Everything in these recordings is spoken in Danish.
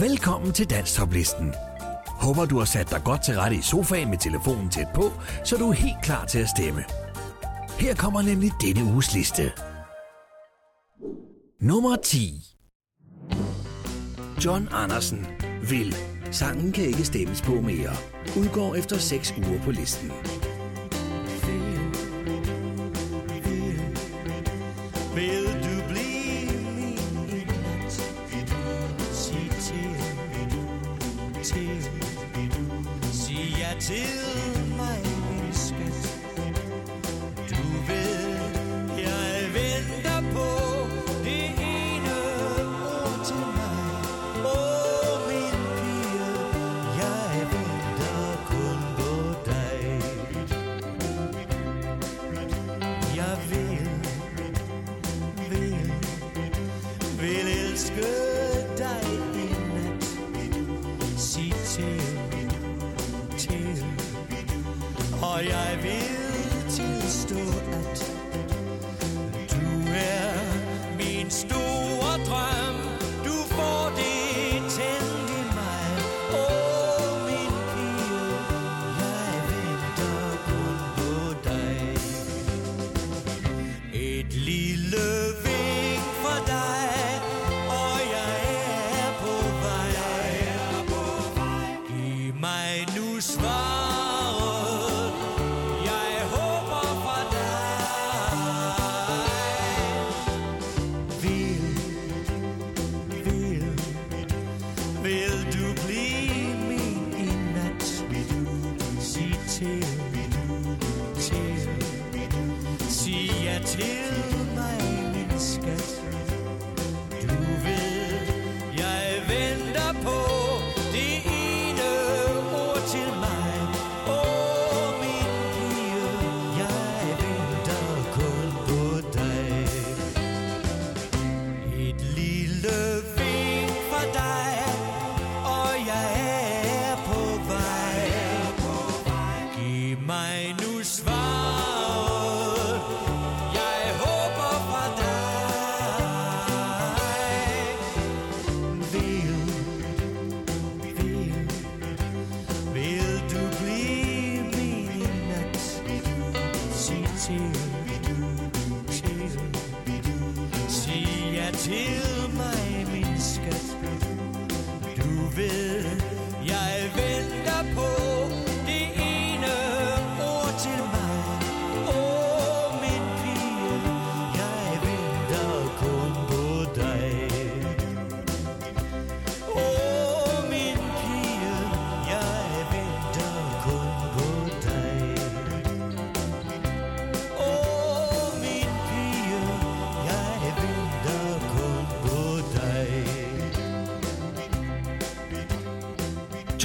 Velkommen til Danstoplisten. Håber du har sat dig godt til rette i sofaen med telefonen tæt på, så du er helt klar til at stemme. Her kommer nemlig denne uges liste. Nummer 10. John Andersen vil. Sangen kan ikke stemmes på mere. Udgår efter 6 uger på listen.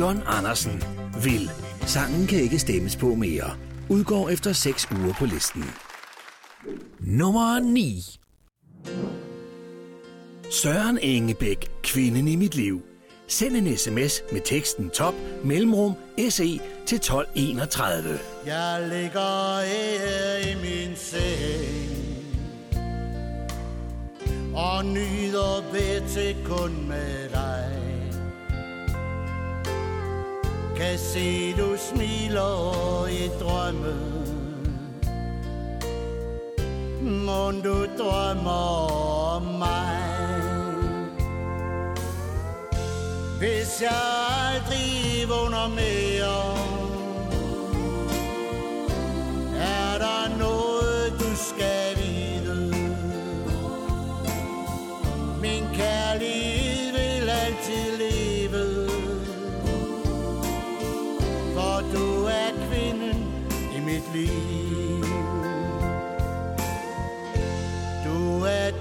John Andersen vil. Sangen kan ikke stemmes på mere. Udgår efter 6 uger på listen. Nummer 9. Søren Engebæk, kvinden i mit liv. Send en sms med teksten top mellemrum SE til 1231. Jeg ligger her i min seng Og nyder bedre kun med dig kan se du smiler i drømme Må du drømmer om mig Hvis jeg aldrig vågner mere er der noget, du skal vide? Min kærlighed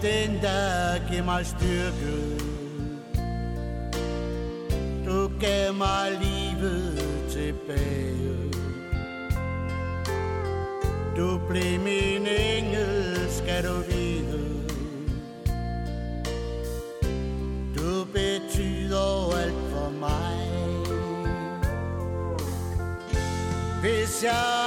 den, der giver mig styrke. Du gav mig livet tilbage. Du blev min engel, skal du vide. Du betyder alt for mig. Hvis jeg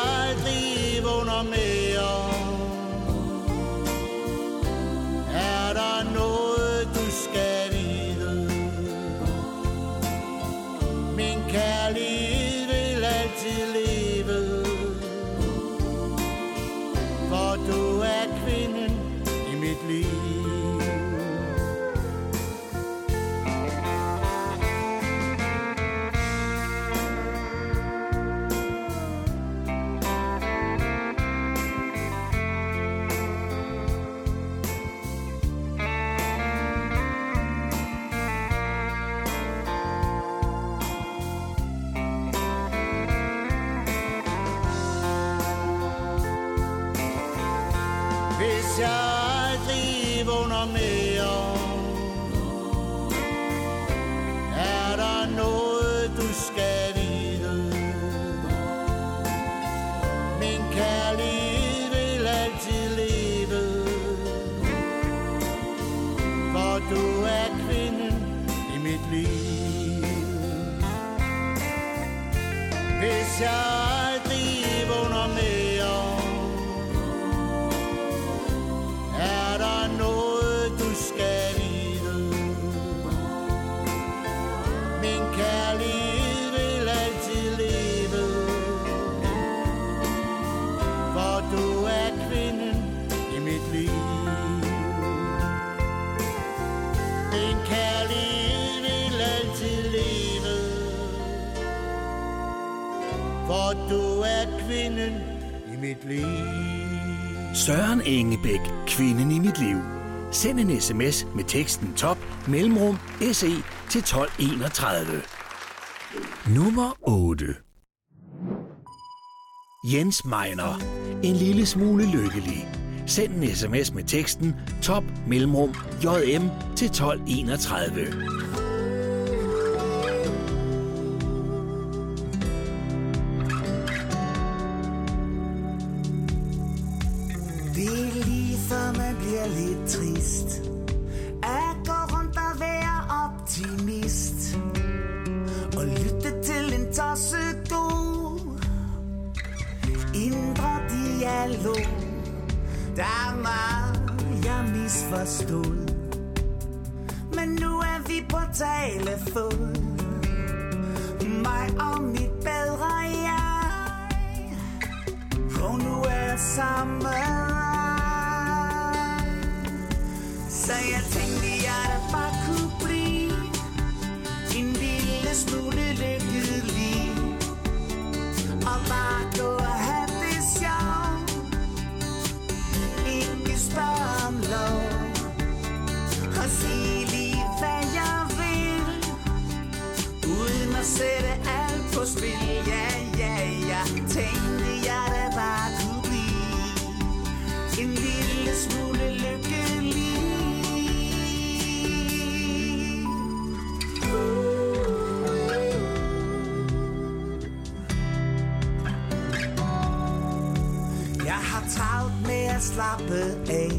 Bæk, kvinden i mit liv. Send en sms med teksten top mellemrum se til 1231. Nummer 8. Jens Meiner. En lille smule lykkelig. Send en sms med teksten top mellemrum jm til 1231. forstå Der er meget, jeg misforstod. Men nu er vi på talefod. Mig og mit bedre jeg. Og nu er jeg sammen Så jeg tænker slappet af.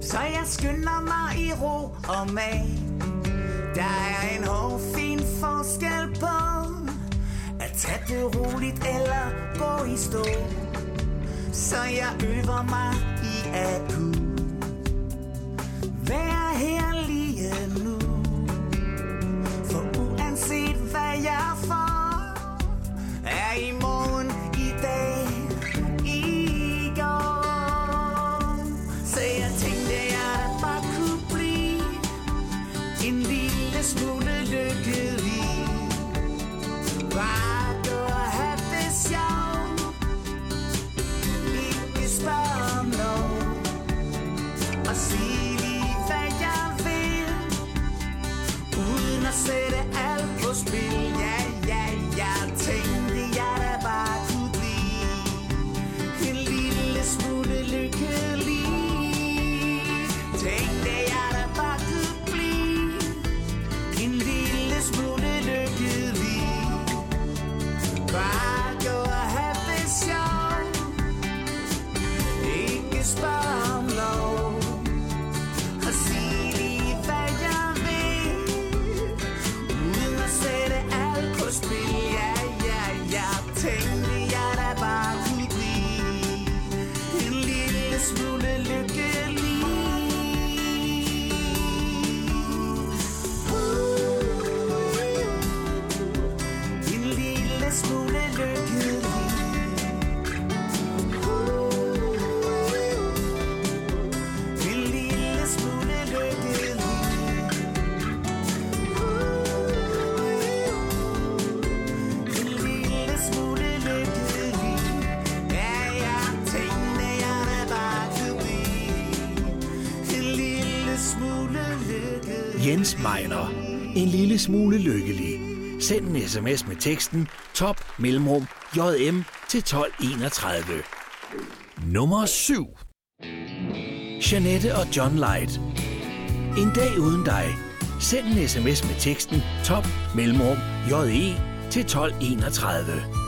Så jeg skynder mig i ro og mag. Der er en hårfin forskel på At tage det roligt eller gå i stå. Så jeg øver mig i at kunne Jens Meiner. En lille smule lykkelig. Send en sms med teksten top mellemrum JM til 1231. Nummer 7. Janette og John Light. En dag uden dig. Send en sms med teksten top mellemrum JE til 1231.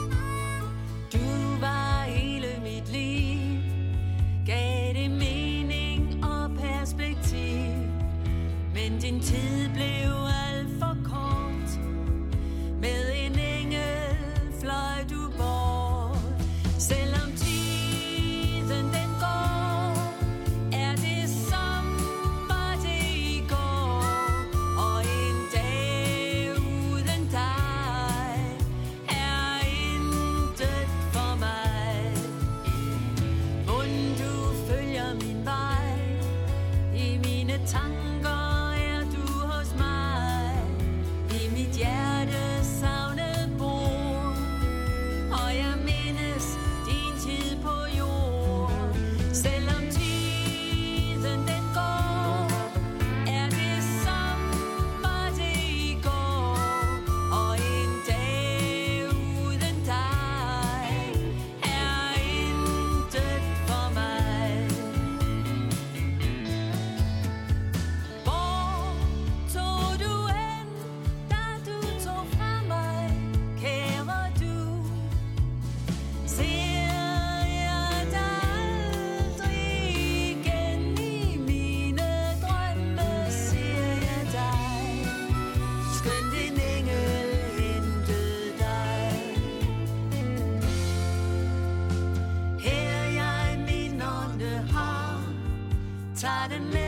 tight and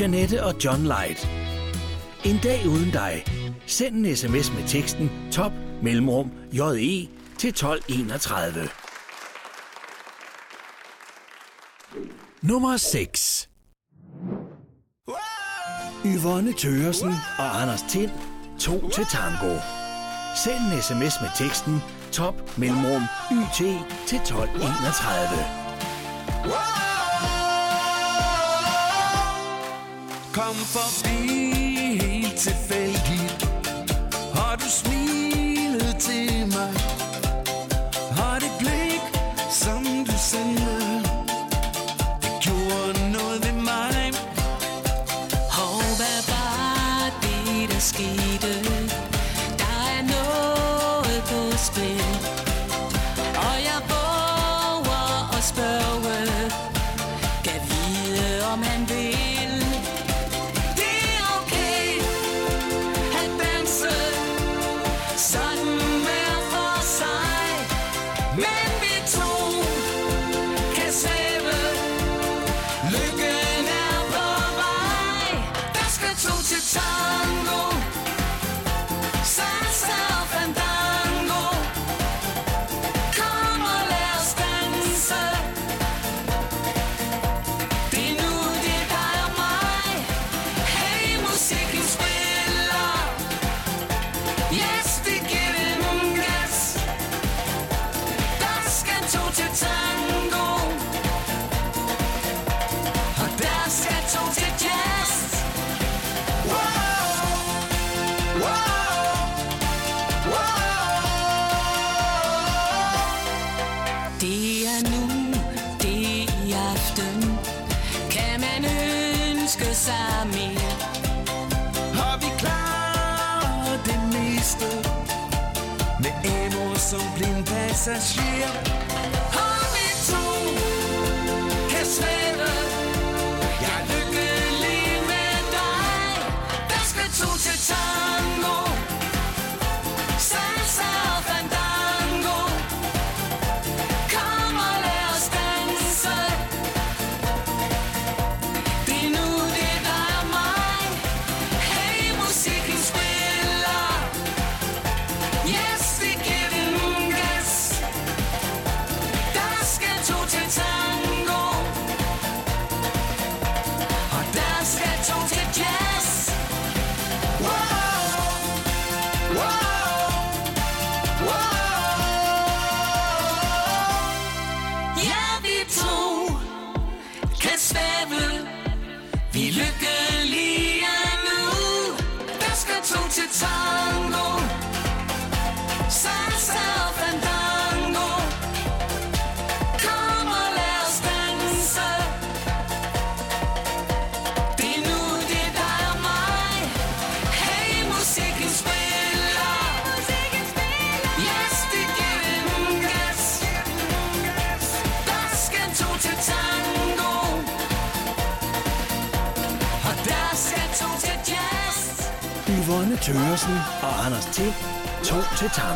Janette og John Light. En dag uden dig. Send en sms med teksten top mellemrum JE til 1231. Nummer 6 Yvonne Tøresen og Anders Tind to til tango. Send en sms med teksten top mellemrum YT til 1231. kom forbi helt tilfældigt. Og du smilede til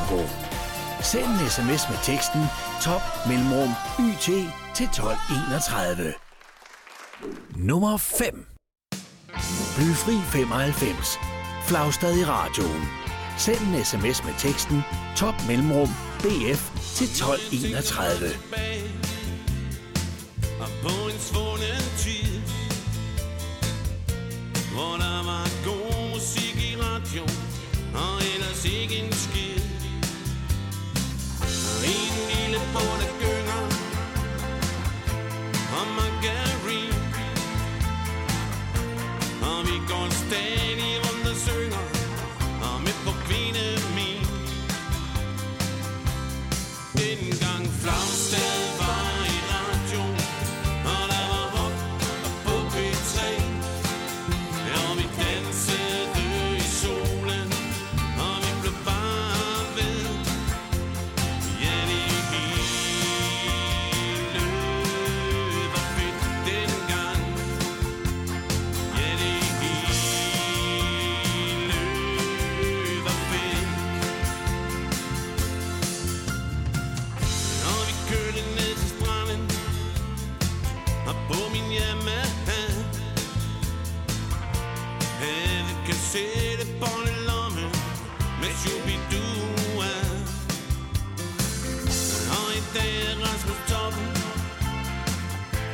Banko. Send en sms med teksten top mellemrum yt til 1231. Nummer 5. Blyfri 95. Flagstad i radioen. Send en sms med teksten top mellemrum bf til 1231. I'm pulling stay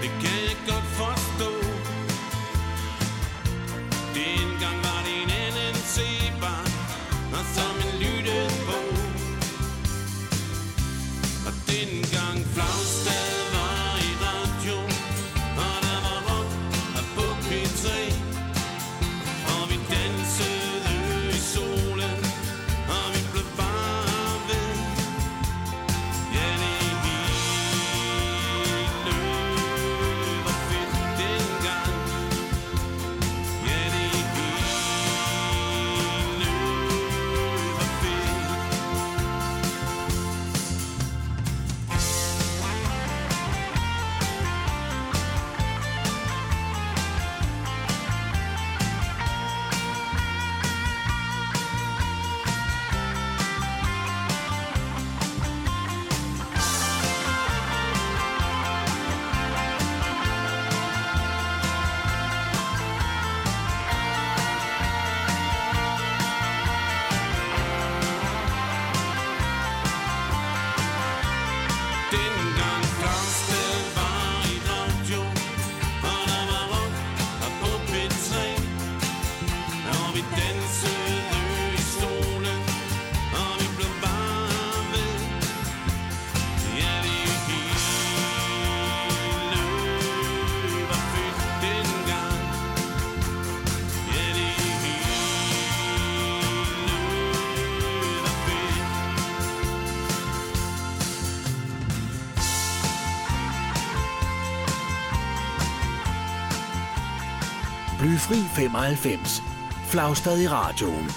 Ik can't go van Blyfri 95. Flagstad i radioen.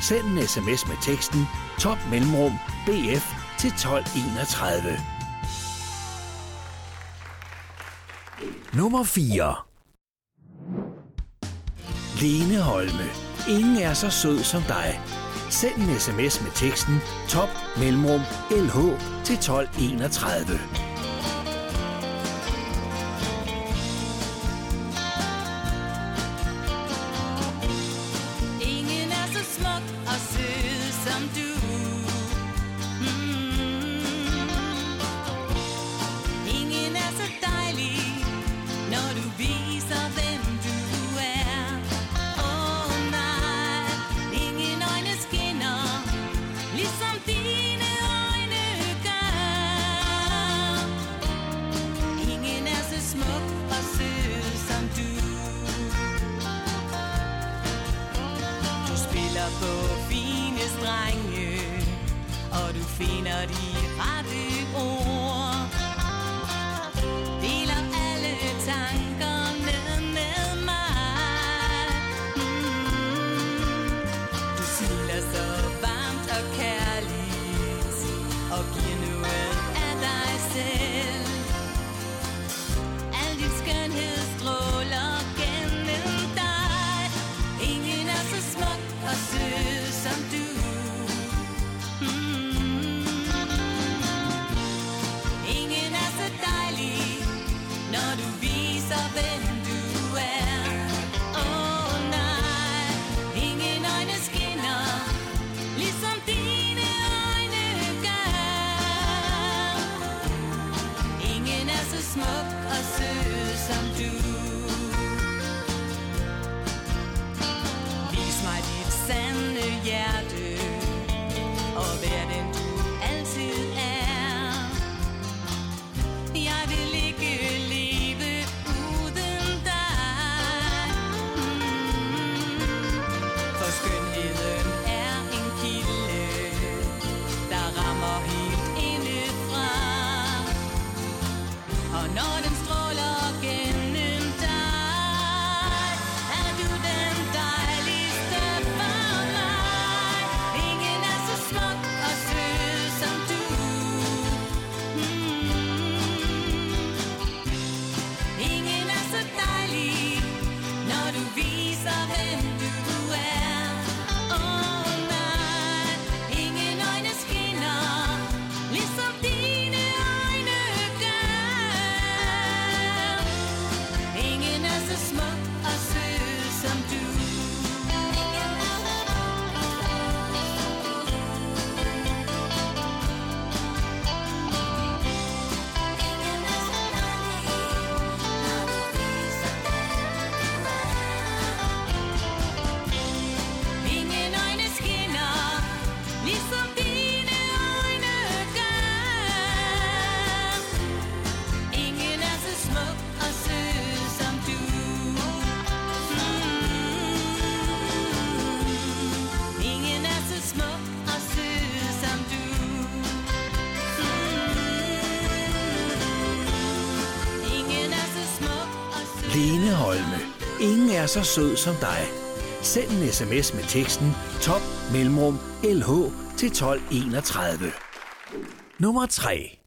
Send en sms med teksten top mellemrum bf til 1231. Nummer 4. Lene Holme. Ingen er så sød som dig. Send en sms med teksten top mellemrum lh til 1231. er så sød som dig. Send en sms med teksten top mellemrum lh til 1231. Nummer 3.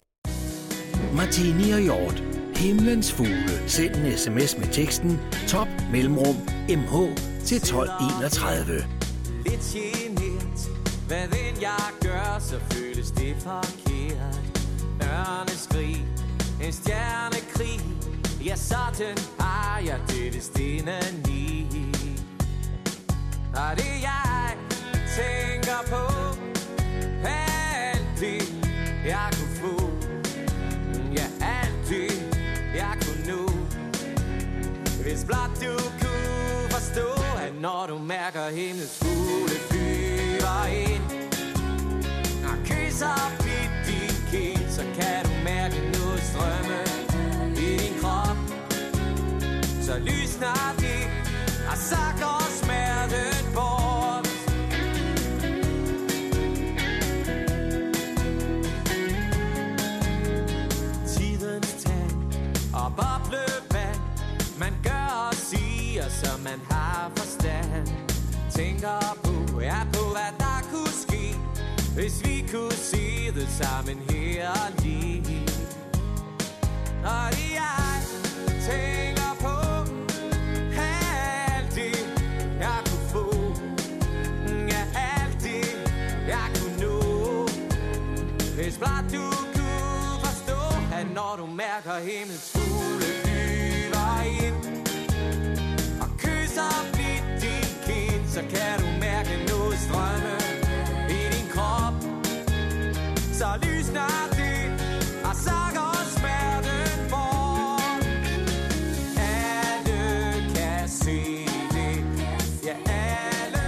Martini og Hjort. Himlens fugle. Send en sms med teksten top mellemrum mh til 1231. Lidt genert, hvad vil jeg gør, så føles det forkert. Ørne skrig, en stjernekrig, ja sådan har jeg det, det stenen og det jeg tænker på Alt det jeg kunne få. Ja, alt det jeg kunne nå. Hvis blot du kunne forstå At når du mærker hendes som man har forstand. Tænker på, ja på hvad der kunne ske Hvis vi kunne se det sammen her og lige. Og jeg tænker på alt det, jeg kunne få. Ja, alt det, jeg kunne nå. Hvis blot du kunne forstå At når du mærker himlens Så kan du mærke noget strømme i din krop. Så lysner det, og så går smerten bort. Alle kan se det. Ja, alle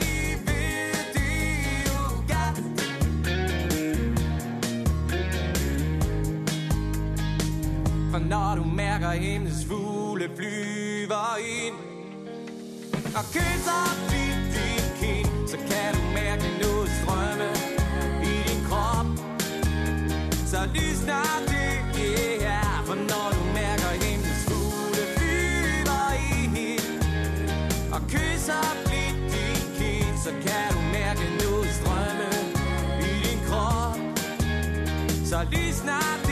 de ved det jo godt For når du mærker himlens fugle flyver ind og kysser blidt din kind Så kan du mærke noget strømme i din krop. Så lysner det, yeah For når du mærker himlens fugle flyver ind Og kysser blidt din kind Så kan du mærke noget strømme i din krop. Så lysner det,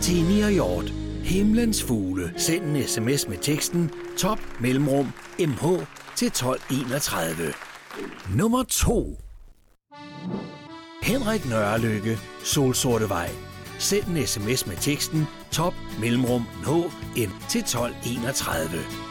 Martini og Hjort. Himlens fugle. Send en sms med teksten top mellemrum mh til 1231. Nummer 2. Henrik Nørrelykke. Solsorte Vej. Send en sms med teksten top mellemrum hn til 1231.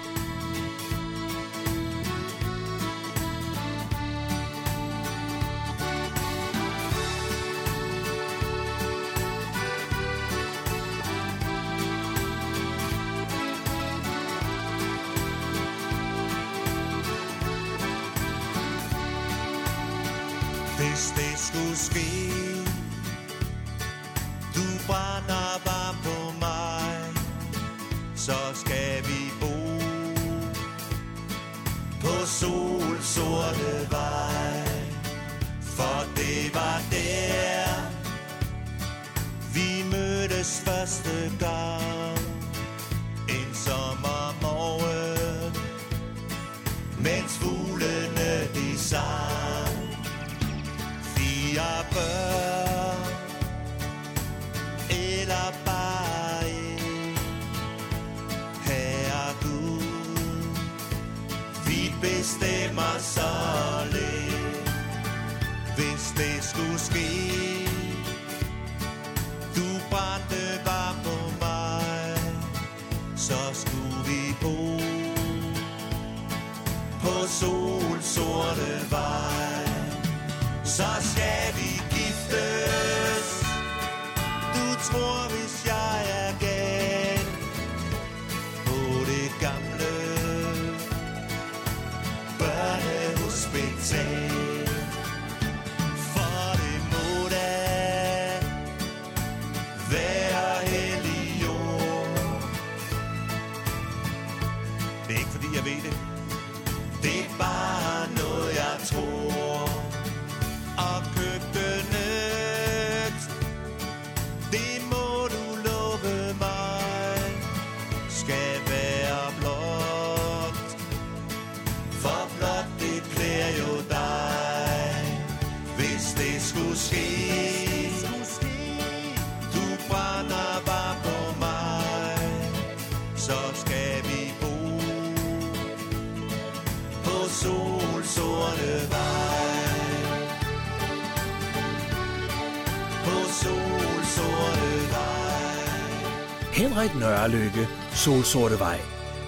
Henrik Solsorte Vej.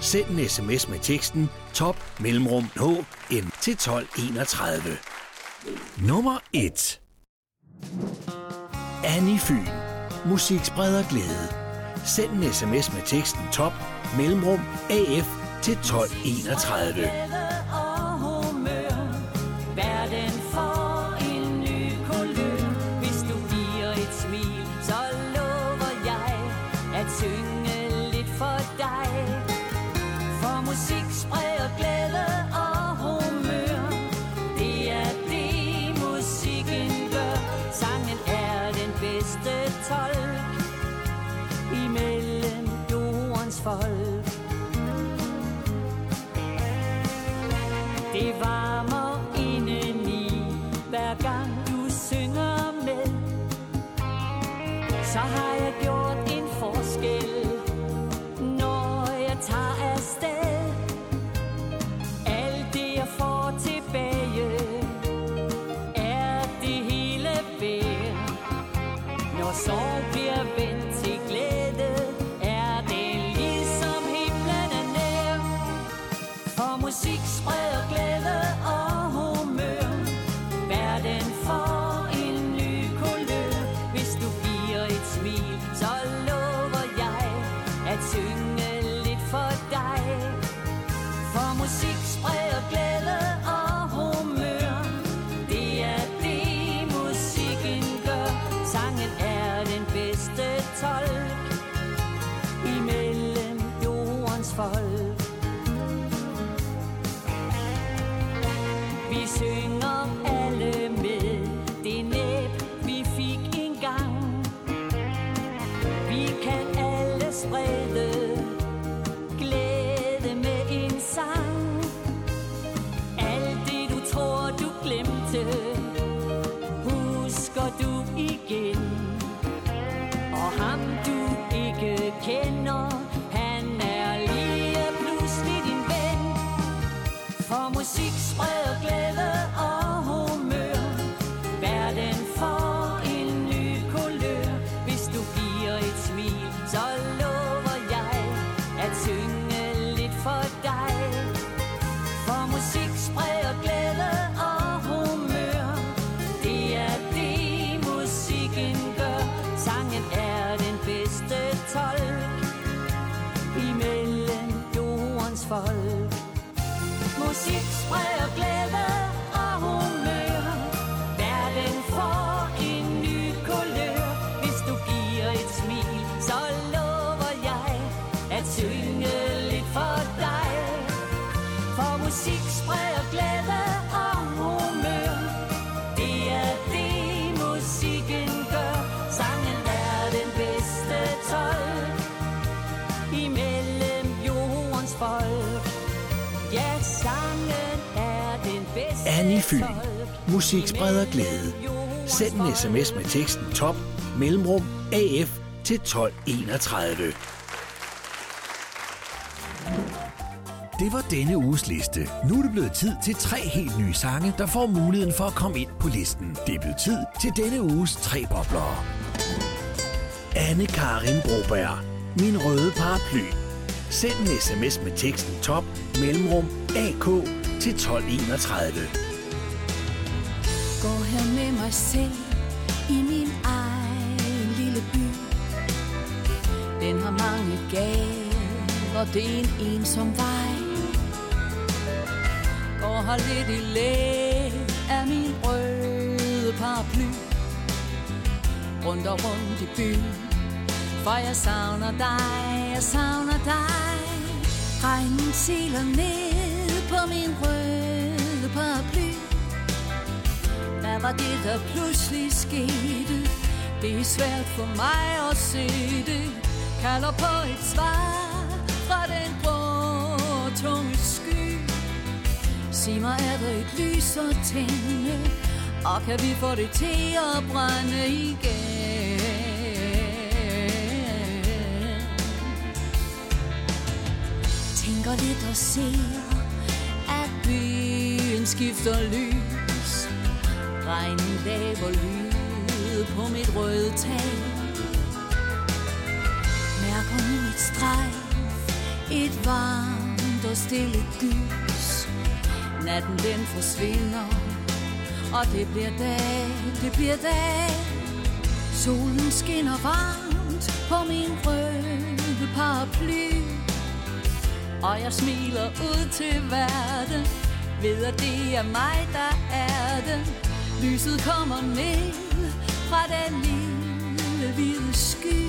Send en sms med teksten top mellemrum hn til 1231. Nummer 1. Annie Fyn. Musik spreder glæde. Send en sms med teksten top mellemrum af til 1231. bedste tolk Imellem jordens folk. Det varmer indeni Hver gang du synger med. Så har bedste Annie Fyn. Musik spreder glæde. Send en sms med teksten top mellemrum AF til 1231. Det var denne uges liste. Nu er det blevet tid til tre helt nye sange, der får muligheden for at komme ind på listen. Det er blevet tid til denne uges tre boblere. anne Karin Broberg. Min røde paraply. Send en sms med teksten top mellemrum AK til 1231. Går her med mig selv i min egen lille by. Den har mange gader, det er en ensom vej. Går her lidt i læ af min røde paraply. Rundt og rundt i byen, for jeg savner dig, jeg savner dig. Regnen siler ned på min røde var det, der pludselig skete? Det er svært for mig at se det. Kalder på et svar fra den grå, tunge sky. Sig mig, er der et lys at tænde? Og kan vi få det til at brænde igen? Tænker lidt og ser, at byen skifter lys. Regnen laver lyd på mit røde tag. Mærker nu et strejf Et varmt og stille gys Natten den forsvinder Og det bliver dag, det bliver dag. Solen skinner varmt på min røde paraply. Og jeg smiler ud til verden Ved at det er mig, der er det. Lyset kommer ned fra den lille hvide sky.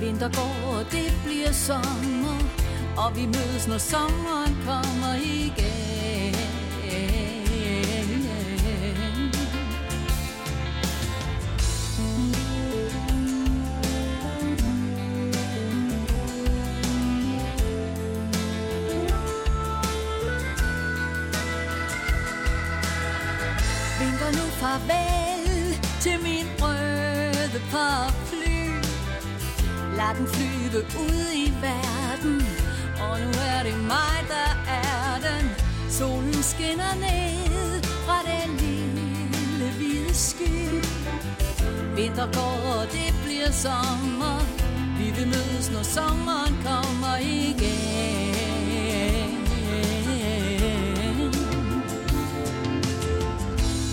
Vinter går, og det bliver sommer Og vi mødes, når sommeren kommer igen. Lad den flyve ud i verden. Og nu er det mig, der er den. Solen skinner ned fra den lille hvide sky. Vinter går, og det bliver sommer. Vi vil mødes, når sommeren kommer igen.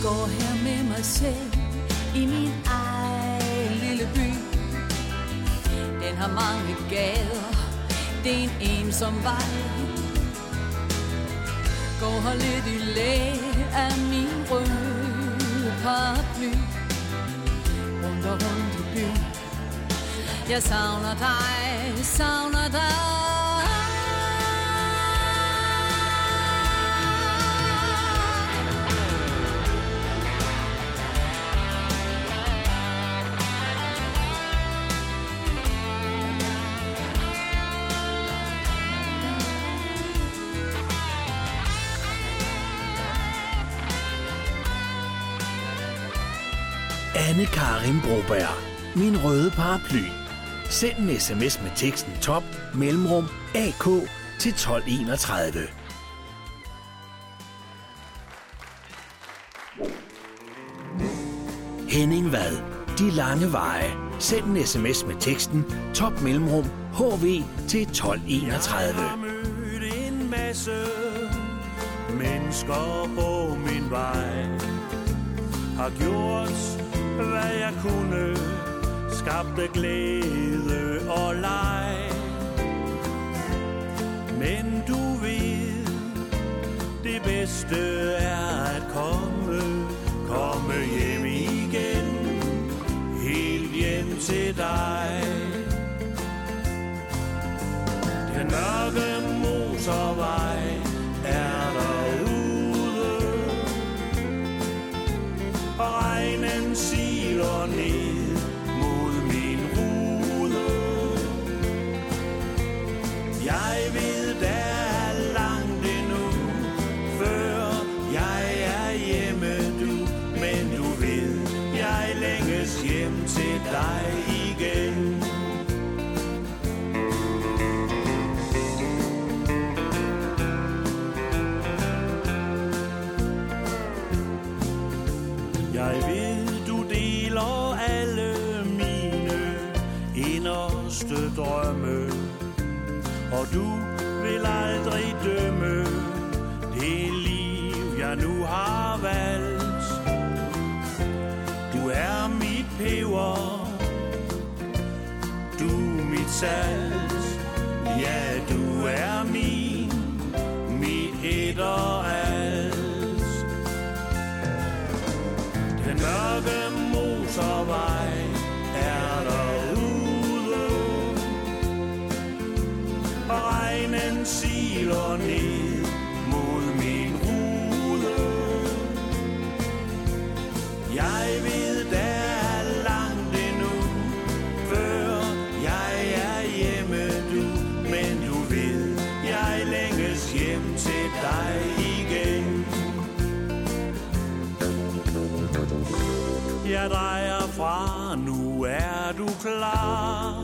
Går her med mig selv i min har mange gader, det er en ensom vej. Går her lidt i læ af min røde paraply. Rundt og rundt i byen. Jeg savner dig, savner dig. Anne Karin Broberg. Min røde paraply. Send en sms med teksten top mellemrum AK til 1231. Henning Vad. De lange veje. Send en sms med teksten top mellemrum HV til 1231. Jeg har mødt en masse mennesker på min vej. Har gjort, hvad jeg kunne. Skabte glæde og leg. Men du ved, det bedste er at komme, komme hjem igen. Helt hjem til dig. Den mørke motorvej Jeg drejer fra, nu er du klar.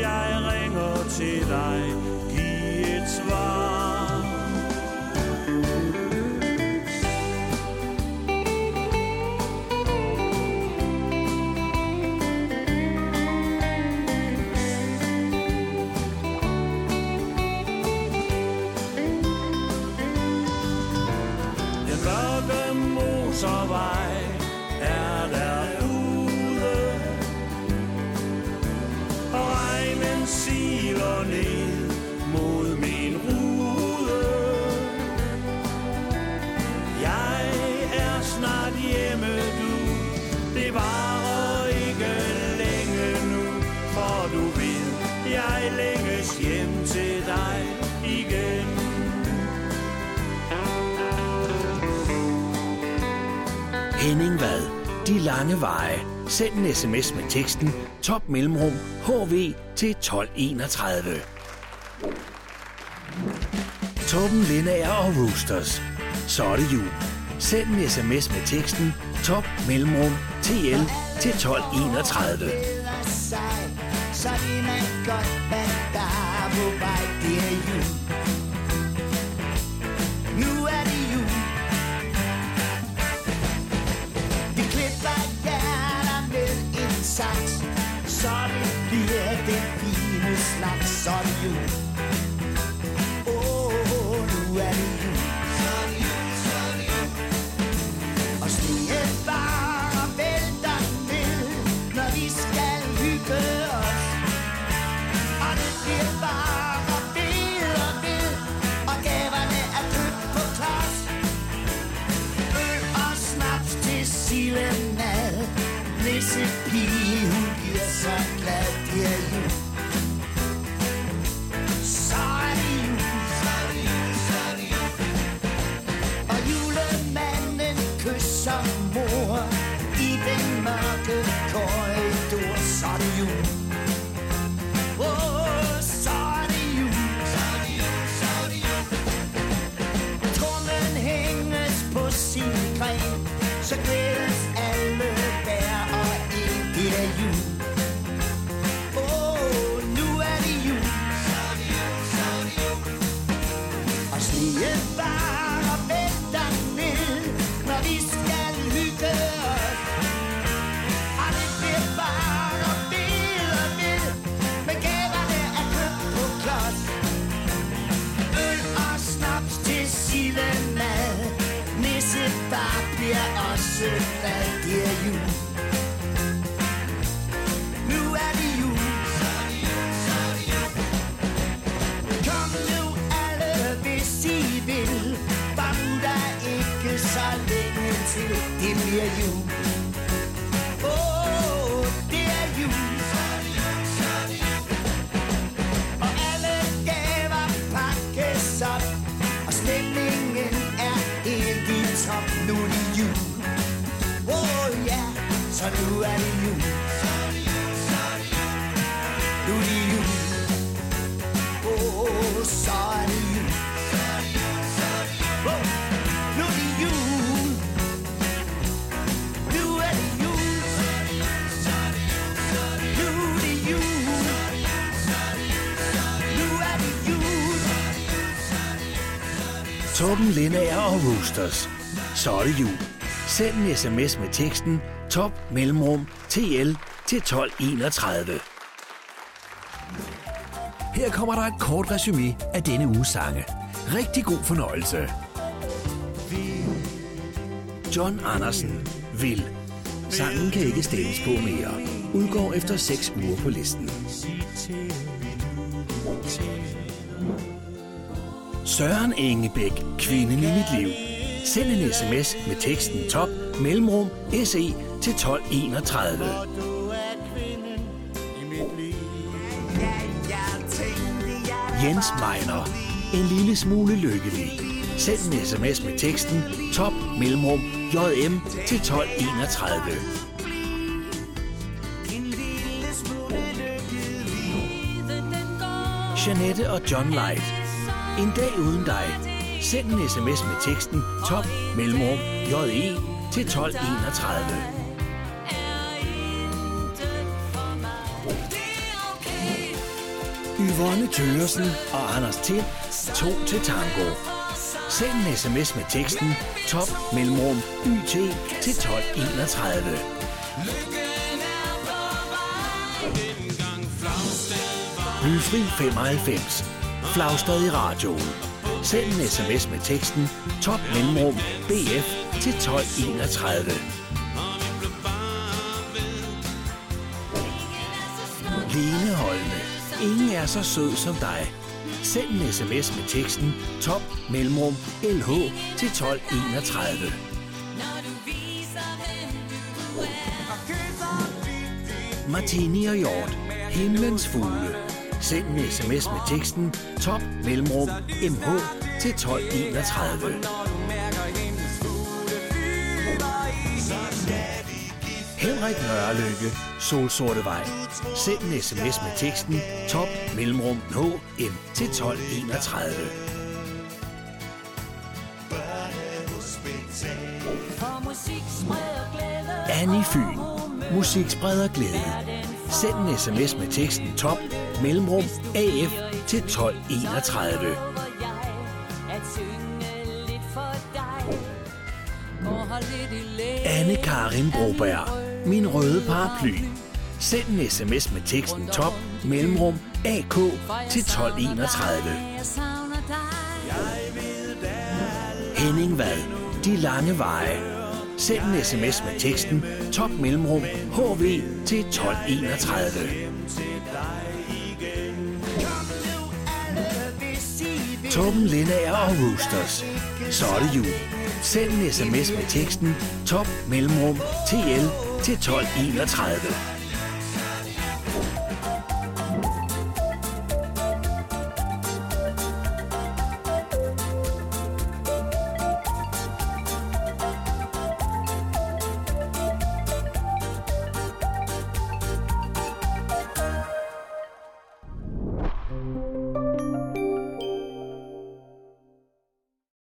Jeg ringer til dig, giv et svar. De lange veje. Send en sms med teksten top mellemrum hv til 1231. Torben Lindager og Roosters. Så er det jul. Send en sms med teksten top mellemrum tl til 1231. far bliver også glad, det er jul. Nu er det jul, så er det jul, så er det jul. Kom nu alle, hvis I vil Bare nu der ikke så længe til Det bliver jul så nu er det jul Nu er det jul Åh, så er det jul. Åh, nu er det jul. Nu er det jul. Nu er det jul. Nu er det jul. Torben Lindager og Roosters. Så er det jul. Send en sms med teksten top mellemrum tl til 1231. Her kommer der et kort resume af denne uges sange. Rigtig god fornøjelse. John Andersen. Vil. Sangen kan ikke stemmes på mere. Udgår efter 6 uger på listen. Søren Engebæk. Kvinden i mit liv. Send en sms med teksten top mellemrum se til 1231. Jens Meiner. En lille smule lykkelig. Send en sms med teksten top mellemrum jm til 1231. en. Janette og John Light. En dag uden dig. Send en sms med teksten top mellemrum je til 1231. Yvonne Tøgersen og Anders Tind. To til tango. Send en sms med teksten top mellemrum yt til 1231. Blyfri 95. Flagstad i radioen. Send en sms med teksten top mellemrum bf til 1231. Lene Holme. Ingen er så sød som dig. Send en sms med teksten top mellemrum lh til 1231. Martini og Hjort. Himlens fugle. Send en sms med teksten top mellemrum mh til 1231. Henrik Nørrelykke, Solsortevej. Send en sms med teksten top mellemrum HM til 1231. Annie Fyn. Musik spreder glæde. Send en sms med teksten top mellemrum AF til 1231. Karin Broberg. Min røde paraply. Send en sms med teksten top mellemrum AK til 1231. Henning Vad. De lange veje. Send en sms med teksten top mellemrum HV til 1231. Torben Lindager og Roosters. Så er det jul. Send en sms med teksten top mellemrum TL til 1231.